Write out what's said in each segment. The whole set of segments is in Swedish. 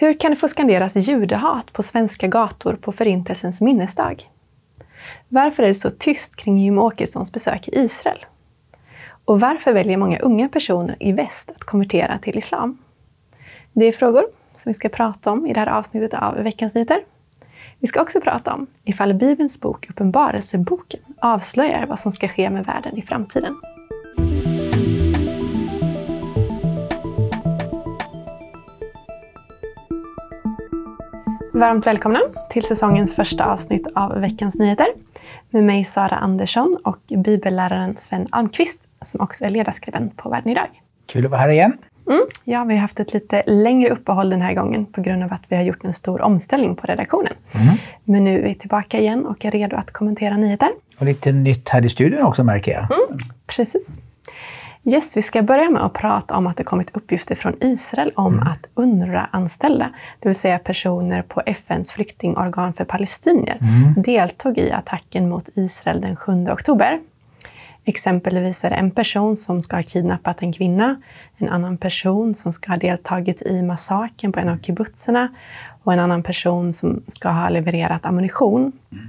Hur kan det få skanderas judehat på svenska gator på Förintelsens minnesdag? Varför är det så tyst kring Jim Åkessons besök i Israel? Och varför väljer många unga personer i väst att konvertera till islam? Det är frågor som vi ska prata om i det här avsnittet av Veckans nyheter. Vi ska också prata om ifall Bibelns bok Uppenbarelseboken avslöjar vad som ska ske med världen i framtiden. Varmt välkomna till säsongens första avsnitt av Veckans nyheter med mig Sara Andersson och bibelläraren Sven Almqvist som också är ledarskribent på Världen idag. Kul att vara här igen. Mm, ja, vi har haft ett lite längre uppehåll den här gången på grund av att vi har gjort en stor omställning på redaktionen. Mm. Men nu är vi tillbaka igen och är redo att kommentera nyheter. Och lite nytt här i studion också märker jag. Mm, precis. Yes, vi ska börja med att prata om att det kommit uppgifter från Israel om mm. att UNRWA-anställda, det vill säga personer på FNs flyktingorgan för palestinier, mm. deltog i attacken mot Israel den 7 oktober. Exempelvis är det en person som ska ha kidnappat en kvinna, en annan person som ska ha deltagit i massakern på en av kibbutzerna och en annan person som ska ha levererat ammunition. Mm.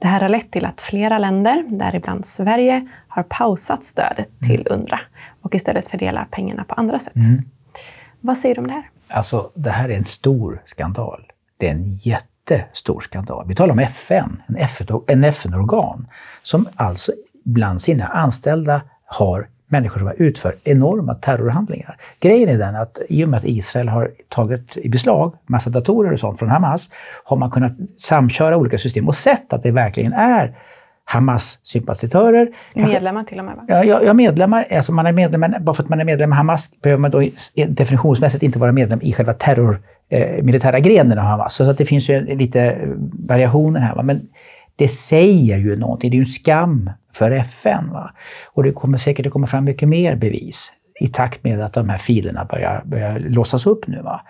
Det här har lett till att flera länder, däribland Sverige, har pausat stödet mm. till UNRWA och istället fördelar pengarna på andra sätt. Mm. Vad säger du om det här? Alltså, det här är en stor skandal. Det är en jättestor skandal. Vi talar om FN, en FN-organ som alltså bland sina anställda har människor som har utfört enorma terrorhandlingar. Grejen är den att i och med att Israel har tagit i beslag massa datorer och sånt från Hamas har man kunnat samköra olika system och sett att det verkligen är Hamas-sympatisörer. Medlemmar till och med? Va? Ja, ja, medlemmar. Alltså man är medlem, bara för att man är medlem i Hamas behöver man då definitionsmässigt inte vara medlem i själva terror, eh, militära grenen av Hamas. Så att det finns ju lite variationer här. Va? Men det säger ju någonting. Det är ju en skam för FN. Va? Och det kommer säkert att komma fram mycket mer bevis i takt med att de här filerna börjar, börjar låsas upp nu. Va?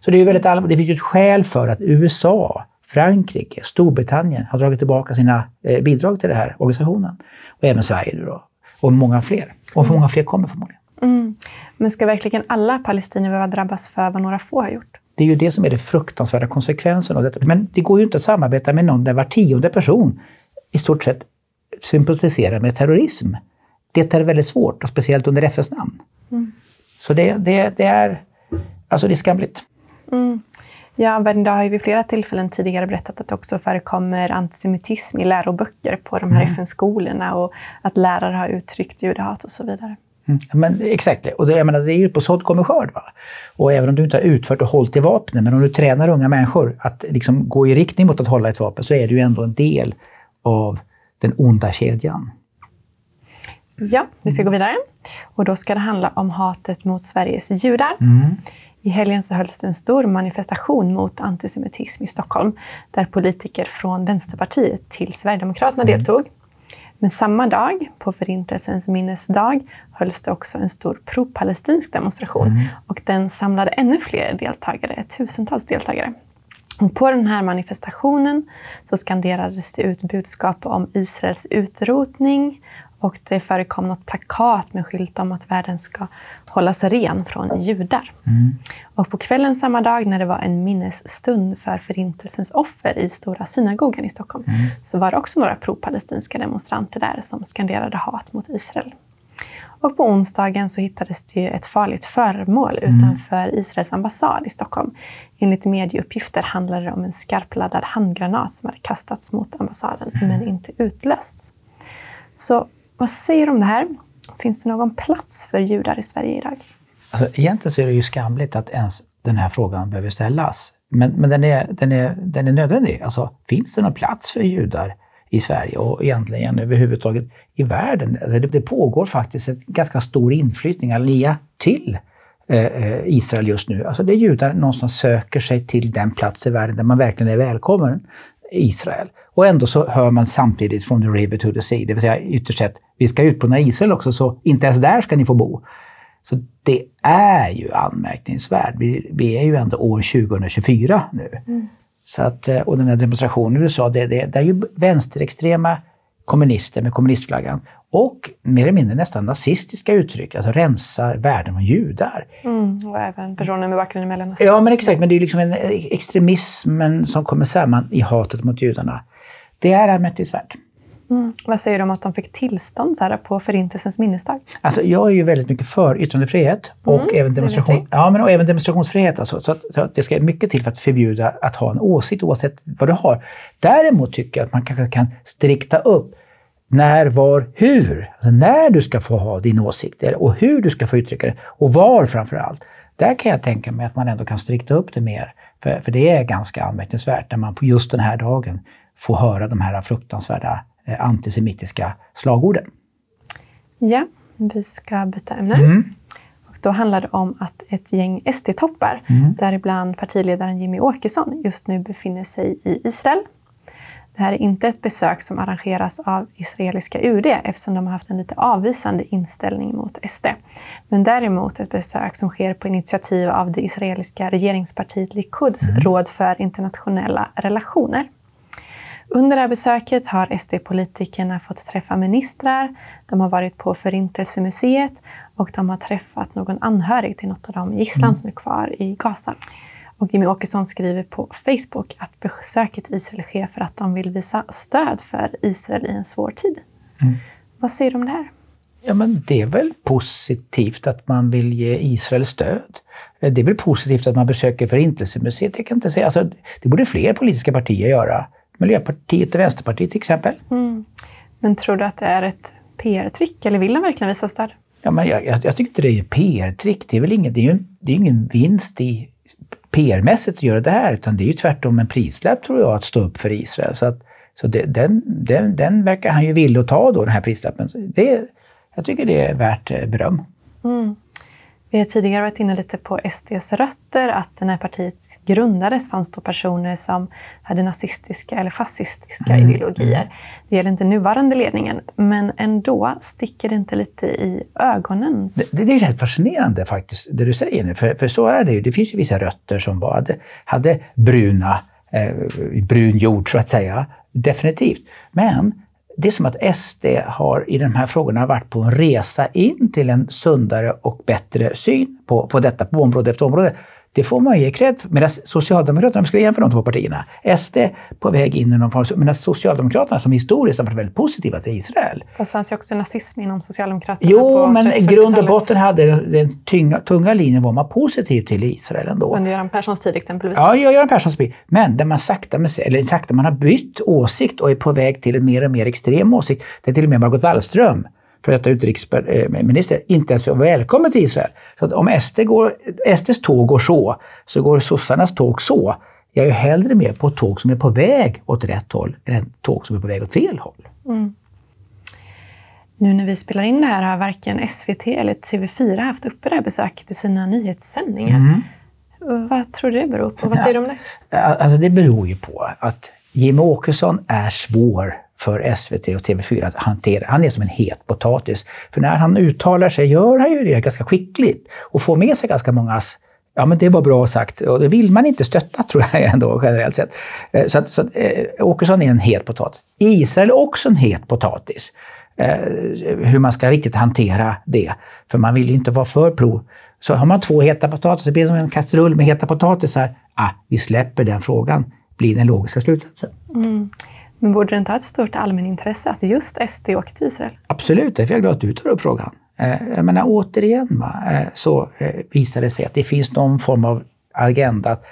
Så det är väldigt allvarligt. Det finns ju ett skäl för att USA, Frankrike, Storbritannien har dragit tillbaka sina eh, bidrag till den här organisationen. Och även Sverige nu då. Och många fler. Och för många fler kommer förmodligen. Mm. Men ska verkligen alla palestinier behöva drabbas för vad några få har gjort? Det är ju det som är den fruktansvärda konsekvensen av detta. Men det går ju inte att samarbeta med någon där var tionde person i stort sett sympatiserar med terrorism. Det är väldigt svårt, och speciellt under FNs namn. Mm. Så det, det, det, är, alltså det är skamligt. Mm. Ja, Världen har ju vid flera tillfällen tidigare berättat att det också förekommer antisemitism i läroböcker på de här mm. FN-skolorna och att lärare har uttryckt judehat och så vidare. Mm. Men exakt, och det, jag menar, det är ju på sådd kommer skörd. Va? Och även om du inte har utfört och hållit i vapnen, men om du tränar unga människor att liksom gå i riktning mot att hålla ett vapen, så är det ju ändå en del av den onda kedjan. Ja, vi ska gå vidare. Och då ska det handla om hatet mot Sveriges judar. Mm. I helgen så hölls det en stor manifestation mot antisemitism i Stockholm, där politiker från Vänsterpartiet till Sverigedemokraterna mm. deltog. Men samma dag, på Förintelsens minnesdag, hölls det också en stor pro-palestinsk demonstration. Mm. Och den samlade ännu fler deltagare, tusentals deltagare. Och på den här manifestationen så skanderades det ut budskap om Israels utrotning och det förekom något plakat med skylt om att världen ska hållas ren från judar. Mm. Och på kvällen samma dag när det var en minnesstund för Förintelsens offer i Stora synagogan i Stockholm mm. så var det också några pro-palestinska demonstranter där som skanderade hat mot Israel. Och på onsdagen så hittades det ett farligt föremål mm. utanför Israels ambassad i Stockholm. Enligt medieuppgifter handlade det om en skarpladdad handgranat som hade kastats mot ambassaden mm. men inte utlösts. Så vad säger du om det här? Finns det någon plats för judar i Sverige idag? Alltså, egentligen så är det ju skamligt att ens den här frågan behöver ställas. Men, men den, är, den, är, den är nödvändig. Alltså, finns det någon plats för judar i Sverige och egentligen överhuvudtaget i världen. Alltså det, det pågår faktiskt en ganska stor inflyttning, alia, till eh, eh, Israel just nu. Alltså det är judar någonstans söker sig till den plats i världen där man verkligen är välkommen, Israel. Och ändå så hör man samtidigt från the river to the sea, det vill säga ytterst sett, vi ska utplåna Israel också, så inte ens där ska ni få bo. Så det är ju anmärkningsvärt. Vi, vi är ju ändå år 2024 nu. Mm. Så att, eh, och den här demonstrationen du sa, det, det, det är ju vänsterextrema kommunister med kommunistflaggan och mer eller mindre nästan nazistiska uttryck, alltså rensa världen från judar. Mm, och även personer med bakgrund i Mellanöstern. Ja, men exakt. Men det är liksom en extremismen som kommer samman i hatet mot judarna. Det är anmärkningsvärt. Mm. Vad säger du om att de fick tillstånd så här, på Förintelsens minnesdag? Alltså, jag är ju väldigt mycket för yttrandefrihet och, Mm, även, demonstration, ja, men och även demonstrationsfrihet. Alltså, så, att, så att det ska mycket till för att förbjuda att ha en åsikt oavsett vad du har. Däremot tycker jag att man kanske kan strikta upp när, var, hur. Alltså när du ska få ha din åsikt och hur du ska få uttrycka det och var framför allt. Där kan jag tänka mig att man ändå kan strikta upp det mer. För, för det är ganska anmärkningsvärt när man på just den här dagen får höra de här fruktansvärda eh, antisemitiska slagorden. Ja, vi ska byta ämne. Mm. Och då handlar det om att ett gäng SD-toppar, Mm. däribland partiledaren Jimmy Åkesson, just nu befinner sig i Israel. Det här är inte ett besök som arrangeras av israeliska UD eftersom de har haft en lite avvisande inställning mot SD. Men däremot ett besök som sker på initiativ av det israeliska regeringspartiet Likuds råd för internationella relationer. Under det här besöket har SD-politikerna fått träffa ministrar, de har varit på Förintelsemuseet och de har träffat någon anhörig till något av de gisslan som är kvar i Gaza. Och Jimmy Åkesson skriver på Facebook att besöket i Israel sker för att de vill visa stöd för Israel i en svår tid. Vad säger du om det här? Ja, men det är väl positivt att man vill ge Israel stöd. Det är väl positivt att man besöker Förintelsemuseet. Jag kan inte säga. Alltså, det borde fler politiska partier göra. Miljöpartiet och Vänsterpartiet till exempel. Men tror du att det är ett PR-trick eller vill de verkligen visa stöd? Ja, men jag, jag, jag tycker inte det är ett PR-trick. Det är väl ingen, det är ju, det är ingen vinst i PR-mässigt att göra det här, utan det är ju tvärtom en prislapp tror jag att stå upp för Israel. Så, att, så det, den, den, den verkar han ju villig att ta då, den här prislappen. Så Det, jag tycker det är värt eh, beröm. Vi har tidigare varit inne lite på SDs rötter, att när partiet grundades fanns då personer som hade nazistiska eller fascistiska ideologier. Det gäller inte nuvarande ledningen, men ändå sticker det inte lite i ögonen. Det, det är rätt fascinerande faktiskt, det du säger nu. För, för så är det ju. Det finns ju vissa rötter som bara hade, hade bruna, eh, brun jord så att säga. Definitivt. Men det är som att SD har i de här frågorna varit på en resa in till en sundare och bättre syn på, på detta på område efter område. Det får man ge cred för. Medan Socialdemokraterna, om vi skulle jämföra de två partierna, SD på väg in i någon form, medan Socialdemokraterna som historiskt har varit väldigt positiva till Israel. Fast det fanns ju också nazism inom Socialdemokraterna. Jo, på men 30- i grund och 40-talet. botten hade den, den tunga, linjen var man positiv till Israel ändå. Under Göran Perssons tid exempelvis. Ja, jag Göran Perssons by. Men där man sakta, med, eller sakta man har bytt åsikt och är på väg till en mer och mer extrem åsikt. Där till och med Margot Wallström, för detta utrikesminister, inte ens var välkommen till Israel. Så att om SD går, SDs tåg går så, så går sossarnas tåg så. Jag är ju hellre med på ett tåg som är på väg åt rätt håll än ett tåg som är på väg åt fel håll. Nu när vi spelar in det här har varken SVT eller TV4 haft uppe det här besöket i sina nyhetssändningar. Mm. Vad tror du det beror på? Vad säger du om det? Alltså det beror ju på att Jimmie Åkesson är svår för SVT och TV4 att hantera. Han är som en het potatis. För när han uttalar sig gör han ju det ganska skickligt och får med sig ganska många Ja, men det var bra sagt. Och det vill man inte stötta, tror jag ändå generellt sett. Eh, så att, så att eh, Åkesson är en het potatis. Israel är också en het potatis. Eh, hur man ska riktigt hantera det. För man vill ju inte vara för pro. Så har man två heta potatisar, det blir som en kastrull med heta potatisar. Ah, vi släpper den frågan, blir den logiska slutsatsen. Mm. Men borde det inte ha ett stort allmänintresse att just SD åker till Israel? Absolut, därför är jag glad att du tar upp frågan. Eh, jag menar återigen va, eh, så eh, visar det sig att det finns någon form av agenda. att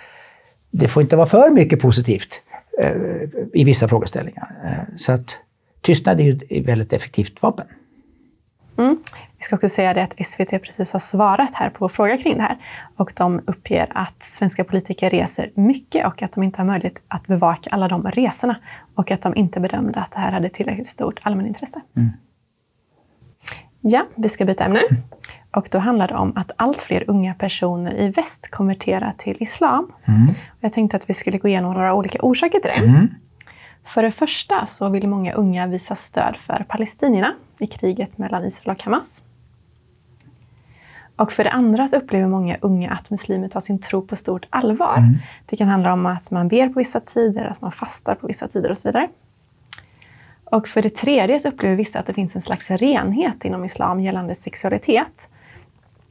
Det får inte vara för mycket positivt i vissa frågeställningar. Så att tystnad är ju ett väldigt effektivt vapen. Vi ska också säga det att SVT precis har svarat här på vår fråga kring det här. Och de uppger att svenska politiker reser mycket och att de inte har möjlighet att bevaka alla de resorna. Och att de inte bedömde att det här hade tillräckligt stort allmänintresse. Ja, vi ska byta ämne. Och då handlar det om att allt fler unga personer i väst konverterar till islam. Jag tänkte att vi skulle gå igenom några olika orsaker till det. För det första så vill många unga visa stöd för palestinierna i kriget mellan Israel och Hamas. Och för det andra så upplever många unga att muslimer tar sin tro på stort allvar. Det kan handla om att man ber på vissa tider, att man fastar på vissa tider och så vidare. Och för det tredje så upplever vissa att det finns en slags renhet inom islam gällande sexualitet.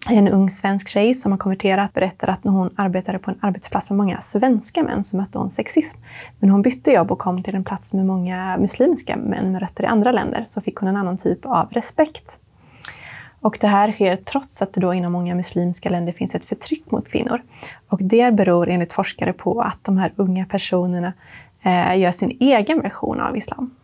En ung svensk tjej som har konverterat berättar att när hon arbetade på en arbetsplats med många svenska män så mötte hon sexism. Men hon bytte jobb och kom till en plats med många muslimska män med rötter i andra länder så fick hon en annan typ av respekt. Och det här sker trots att det då inom många muslimska länder finns ett förtryck mot kvinnor. Och det beror enligt forskare på att de här unga personerna eh, gör sin egen version av islam.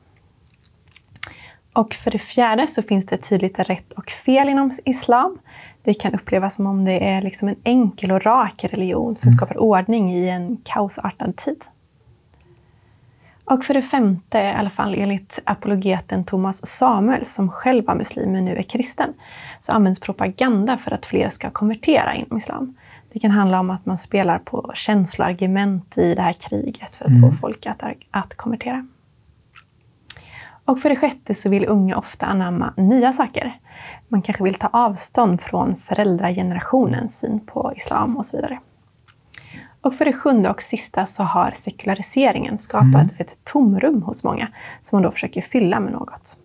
Och för det fjärde så finns det tydligt rätt och fel inom islam. Det kan upplevas som om det är liksom en enkel och rak religion som mm. skapar ordning i en kaosartad tid. Och för det femte, i alla fall enligt apologeten Thomas Samuel, som själv var muslim men nu är kristen, så används propaganda för att fler ska konvertera inom islam. Det kan handla om att man spelar på känsloargument i det här kriget för att mm. få folk att, att konvertera. Och för det sjätte så vill unga ofta anamma nya saker. Man kanske vill ta avstånd från föräldragenerationens syn på islam och så vidare. Och för det sjunde och sista så har sekulariseringen skapat mm. ett tomrum hos många som man då försöker fylla med något.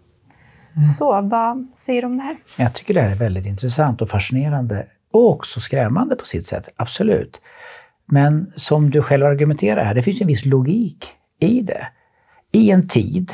Mm. Så vad säger du om det här? Jag tycker det här är väldigt intressant och fascinerande och också skrämmande på sitt sätt, absolut. Men som du själv argumenterar här, det finns en viss logik i det. I en tid,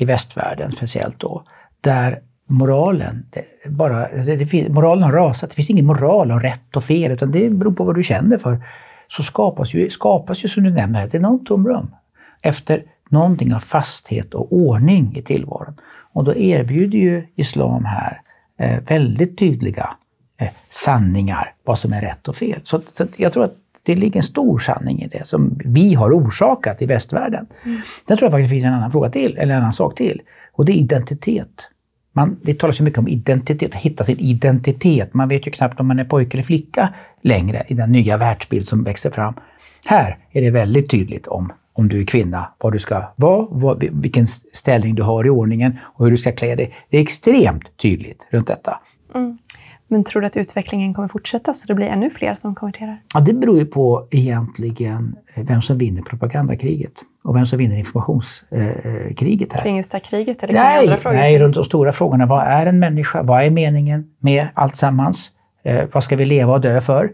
i västvärlden speciellt då, där moralen, det bara, alltså det, moralen har rasat. Det finns ingen moral och rätt och fel, utan det beror på vad du känner för så skapas ju, skapas ju som du nämner ett enormt tomrum efter någonting av fasthet och ordning i tillvaron. Och då erbjuder ju islam här eh, väldigt tydliga eh, sanningar, vad som är rätt och fel. Så, så, jag tror att det ligger en stor sanning i det som vi har orsakat i västvärlden. Mm. Där tror jag faktiskt det finns en annan fråga till, eller en annan sak till. Och det är identitet. Man, det talas så mycket om identitet, att hitta sin identitet. Man vet ju knappt om man är pojke eller flicka längre i den nya världsbild som växer fram. Här är det väldigt tydligt om, om du är kvinna, vad du ska vara, vad, vilken ställning du har i ordningen och hur du ska klä dig. Det är extremt tydligt runt detta. Mm. Men tror du att utvecklingen kommer fortsätta så det blir ännu fler som konverterar? Ja, det beror ju på egentligen vem som vinner propagandakriget och vem som vinner informationskriget här. Kring just det här kriget? Eller nej, andra frågor? nej, runt de stora frågorna. Vad är en människa? Vad är meningen med allt sammans? Eh, vad ska vi leva och dö för?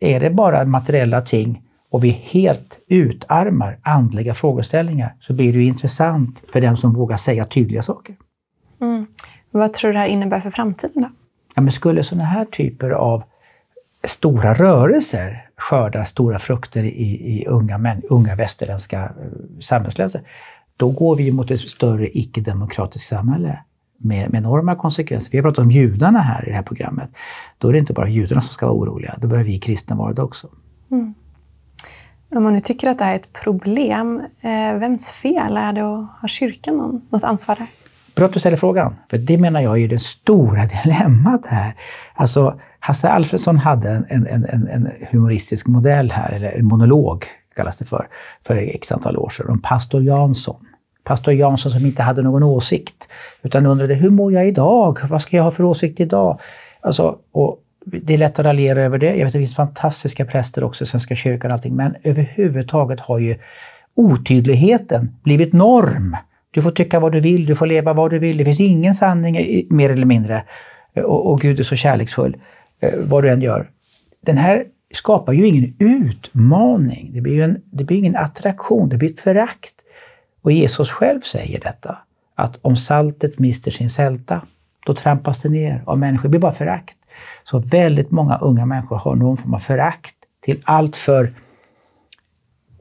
Är det bara materiella ting och vi helt utarmar andliga frågeställningar så blir det ju intressant för den som vågar säga tydliga saker. Mm. Vad tror du det här innebär för framtiden då? Ja, men skulle sådana här typer av stora rörelser skörda stora frukter i, i unga, män, unga västerländska eh, samhällsländer, då går vi mot ett större icke-demokratiskt samhälle med, med enorma konsekvenser. Vi har pratat om judarna här i det här programmet. Då är det inte bara judarna som ska vara oroliga, då behöver vi kristna vara det också. Mm. Om man nu tycker att det här är ett problem, eh, vems fel är det och har kyrkan någon, något ansvar där? Bra att du ställer frågan, för det menar jag är det stora dilemmat här. Alltså, Hasse Alfredsson hade en, en, en, en humoristisk modell här, eller en monolog kallas det för, för x antal år sedan, om pastor Jansson. Pastor Jansson som inte hade någon åsikt, utan undrade hur mår jag idag? Vad ska jag ha för åsikt idag? Alltså, och det är lätt att raljera över det. Jag vet att det finns fantastiska präster också i Svenska kyrkan och allting, men överhuvudtaget har ju otydligheten blivit norm. Du får tycka vad du vill, du får leva vad du vill. Det finns ingen sanning mer eller mindre. Eh, och, och Gud är så kärleksfull. Eh, vad du än gör. Den här skapar ju ingen utmaning. Det blir ju en, det blir ingen attraktion, det blir ett förakt. Och Jesus själv säger detta, att om saltet mister sin sälta, då trampas det ner av människor. Det blir bara förakt. Så väldigt många unga människor har någon form av förakt till allt för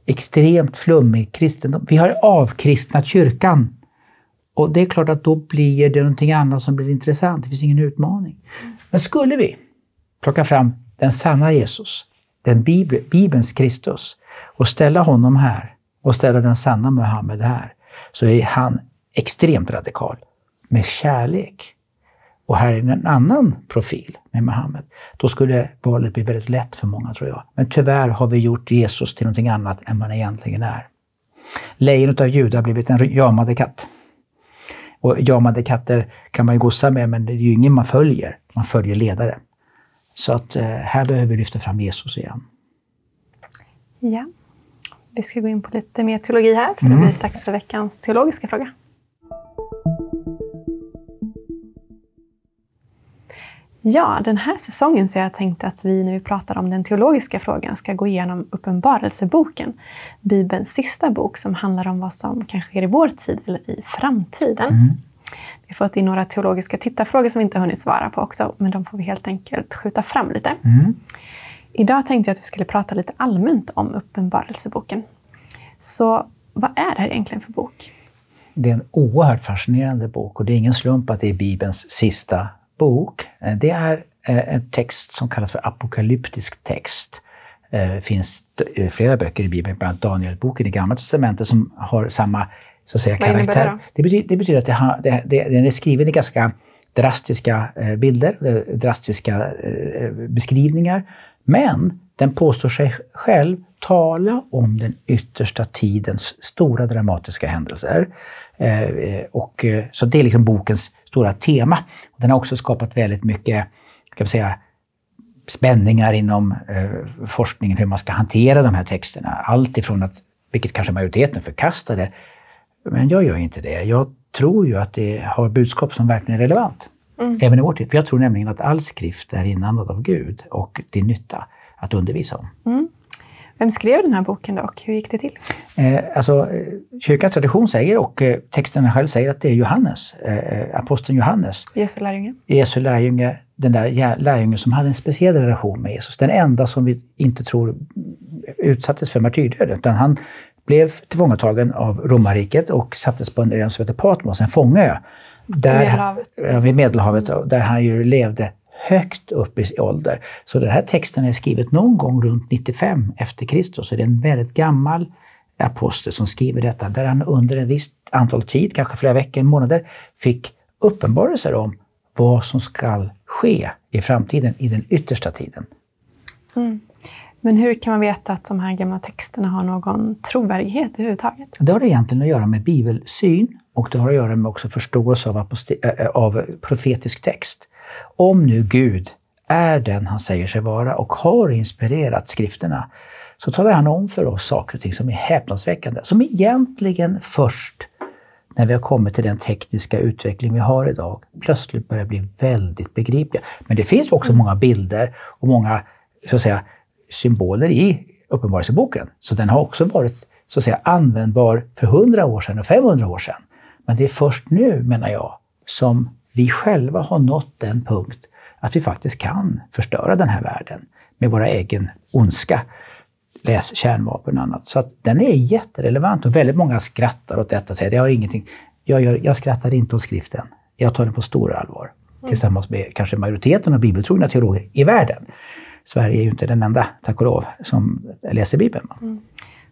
extremt flummig kristendom. Vi har avkristnat kyrkan. Och det är klart att då blir det någonting annat som blir intressant. Det finns ingen utmaning. Men skulle vi plocka fram den sanna Jesus, den Bibel, Bibelns Kristus och ställa honom här och ställa den sanna Muhammed här, så är han extremt radikal med kärlek. Och här är en annan profil med Muhammed. Då skulle valet bli väldigt lätt för många, tror jag. Men tyvärr har vi gjort Jesus till någonting annat än vad han egentligen är. Lejonet av Juda har blivit en jamade katt. Och jamade katter kan man ju gossa med, men det är ju ingen man följer. Man följer ledare. Så att eh, här behöver vi lyfta fram Jesus igen. Ja. Vi ska gå in på lite mer teologi här, för mm. det blir dags för veckans teologiska fråga. Ja, den här säsongen så har jag tänkt att vi när vi pratar om den teologiska frågan ska gå igenom Uppenbarelseboken. Bibelns sista bok som handlar om vad som kan ske i vår tid eller i framtiden. Mm. Vi har fått in några teologiska tittarfrågor som vi inte hunnit svara på också, men de får vi helt enkelt skjuta fram lite. Mm. Idag tänkte jag att vi skulle prata lite allmänt om Uppenbarelseboken. Så vad är det här egentligen för bok? Det är en oerhört fascinerande bok och det är ingen slump att det är Bibelns sista bok. Eh, det är eh, en text som kallas för apokalyptisk text. Det eh, finns flera böcker i Bibeln, bland annat Danielboken i Gamla Testamentet som har samma så att säga, karaktär. Det, det, betyder, det betyder att det, det, det, den är skriven i ganska drastiska bilder, drastiska beskrivningar. Men den påstår sig själv tala om den yttersta tidens stora dramatiska händelser. Och, så det är liksom bokens stora tema. Den har också skapat väldigt mycket, ska vi säga, spänningar inom eh, forskningen, hur man ska hantera de här texterna. Allt ifrån att, vilket kanske majoriteten förkastade, men jag gör inte det. Jag tror ju att det har budskap som verkligen är relevant. Mm. Även i vår tid. För jag tror nämligen att all skrift är inandad av Gud och till nytta att undervisa om. Mm. Vem skrev den här boken då och hur gick det till? Eh, alltså, eh, kyrkans tradition säger, och eh, texten själv säger, att det är Johannes, eh, aposteln Johannes. Jesu lärjunge. Jesu lärjunge, den där lärjungen som hade en speciell relation med Jesus. Den enda som vi inte tror utsattes för martyrdöden. Utan han blev tillfångatagen av romarriket och sattes på en ö som heter Patmos, en fångö. Där, Medelhavet. Ja, vid Medelhavet, där han ju levde högt upp i ålder. Så den här texten är skriven någon gång runt 95 efter Kristus. Så det är en väldigt gammal apostel som skriver detta, där han under en visst antal tid, kanske flera veckor, månader, fick uppenbarelser om vad som ska ske i framtiden, i den yttersta tiden. Mm. Men hur kan man veta att de här gamla texterna har någon trovärdighet överhuvudtaget? Det har egentligen att göra med bibelsyn och det har att göra med också förståelse av, av profetisk text. Om nu Gud är den han säger sig vara och har inspirerat skrifterna, så talar han om för oss saker och ting som är häpnadsväckande, som egentligen först när vi har kommit till den tekniska utveckling vi har idag, plötsligt börjar bli väldigt begripliga. Men det finns också många bilder och många så att säga, symboler i Uppenbarelseboken. Så den har också varit så att säga, användbar för 100 år sedan och 500 år sedan. Men det är först nu, menar jag, som vi själva har nått den punkt att vi faktiskt kan förstöra den här världen med våra egen ondska. Läs kärnvapen och annat. Så att den är jätterelevant och väldigt många skrattar åt detta och säger det har ingenting. Jag, gör, jag skrattar inte åt skriften. Jag tar den på stora allvar. Mm. Tillsammans med kanske majoriteten av bibeltrogna teologer i världen. Sverige är ju inte den enda, tack och lov, som läser Bibeln. Mm.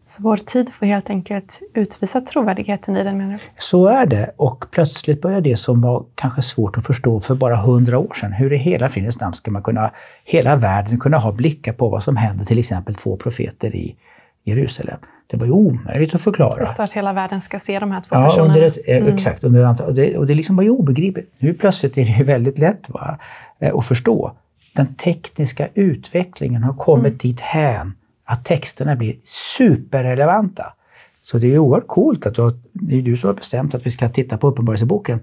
Så vår tid får helt enkelt utvisa trovärdigheten i den menar du? Så är det. Och plötsligt börjar det som var kanske svårt att förstå för bara hundra år sedan. Hur i hela fridens namn ska man kunna, hela världen kunna ha blickar på vad som händer till exempel två profeter i Jerusalem. Det var ju omöjligt att förklara. Det står att hela världen ska se de här två ja, personerna. Under ett, eh, mm. Exakt. Under, och, det, och det liksom var ju obegripligt. Nu plötsligt är det ju väldigt lätt va, eh, att förstå. Den tekniska utvecklingen har kommit mm. dit hän att texterna blir superrelevanta. Så det är oerhört coolt att du har, det är du som har bestämt att vi ska titta på Uppenbarelseboken.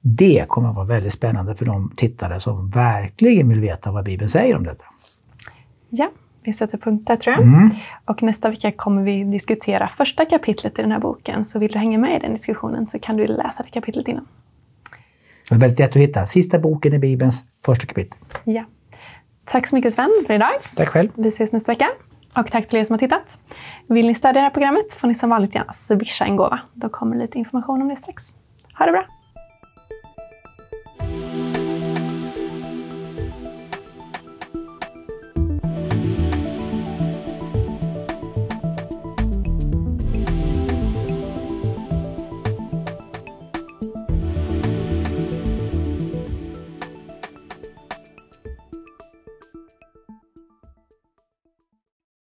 Det kommer att vara väldigt spännande för de tittare som verkligen vill veta vad Bibeln säger om detta. Ja, vi sätter punkt där tror jag. Mm. Och nästa vecka kommer vi diskutera första kapitlet i den här boken. Så vill du hänga med i den diskussionen så kan du läsa det kapitlet innan. Det är väldigt lätt att hitta. Sista boken i Bibelns första kapitel. Ja. Tack så mycket Sven för idag. Tack själv. Vi ses nästa vecka. Och tack till er som har tittat. Vill ni stödja det här programmet får ni som vanligt gärna swisha en gåva. Då kommer lite information om det strax. Ha det bra!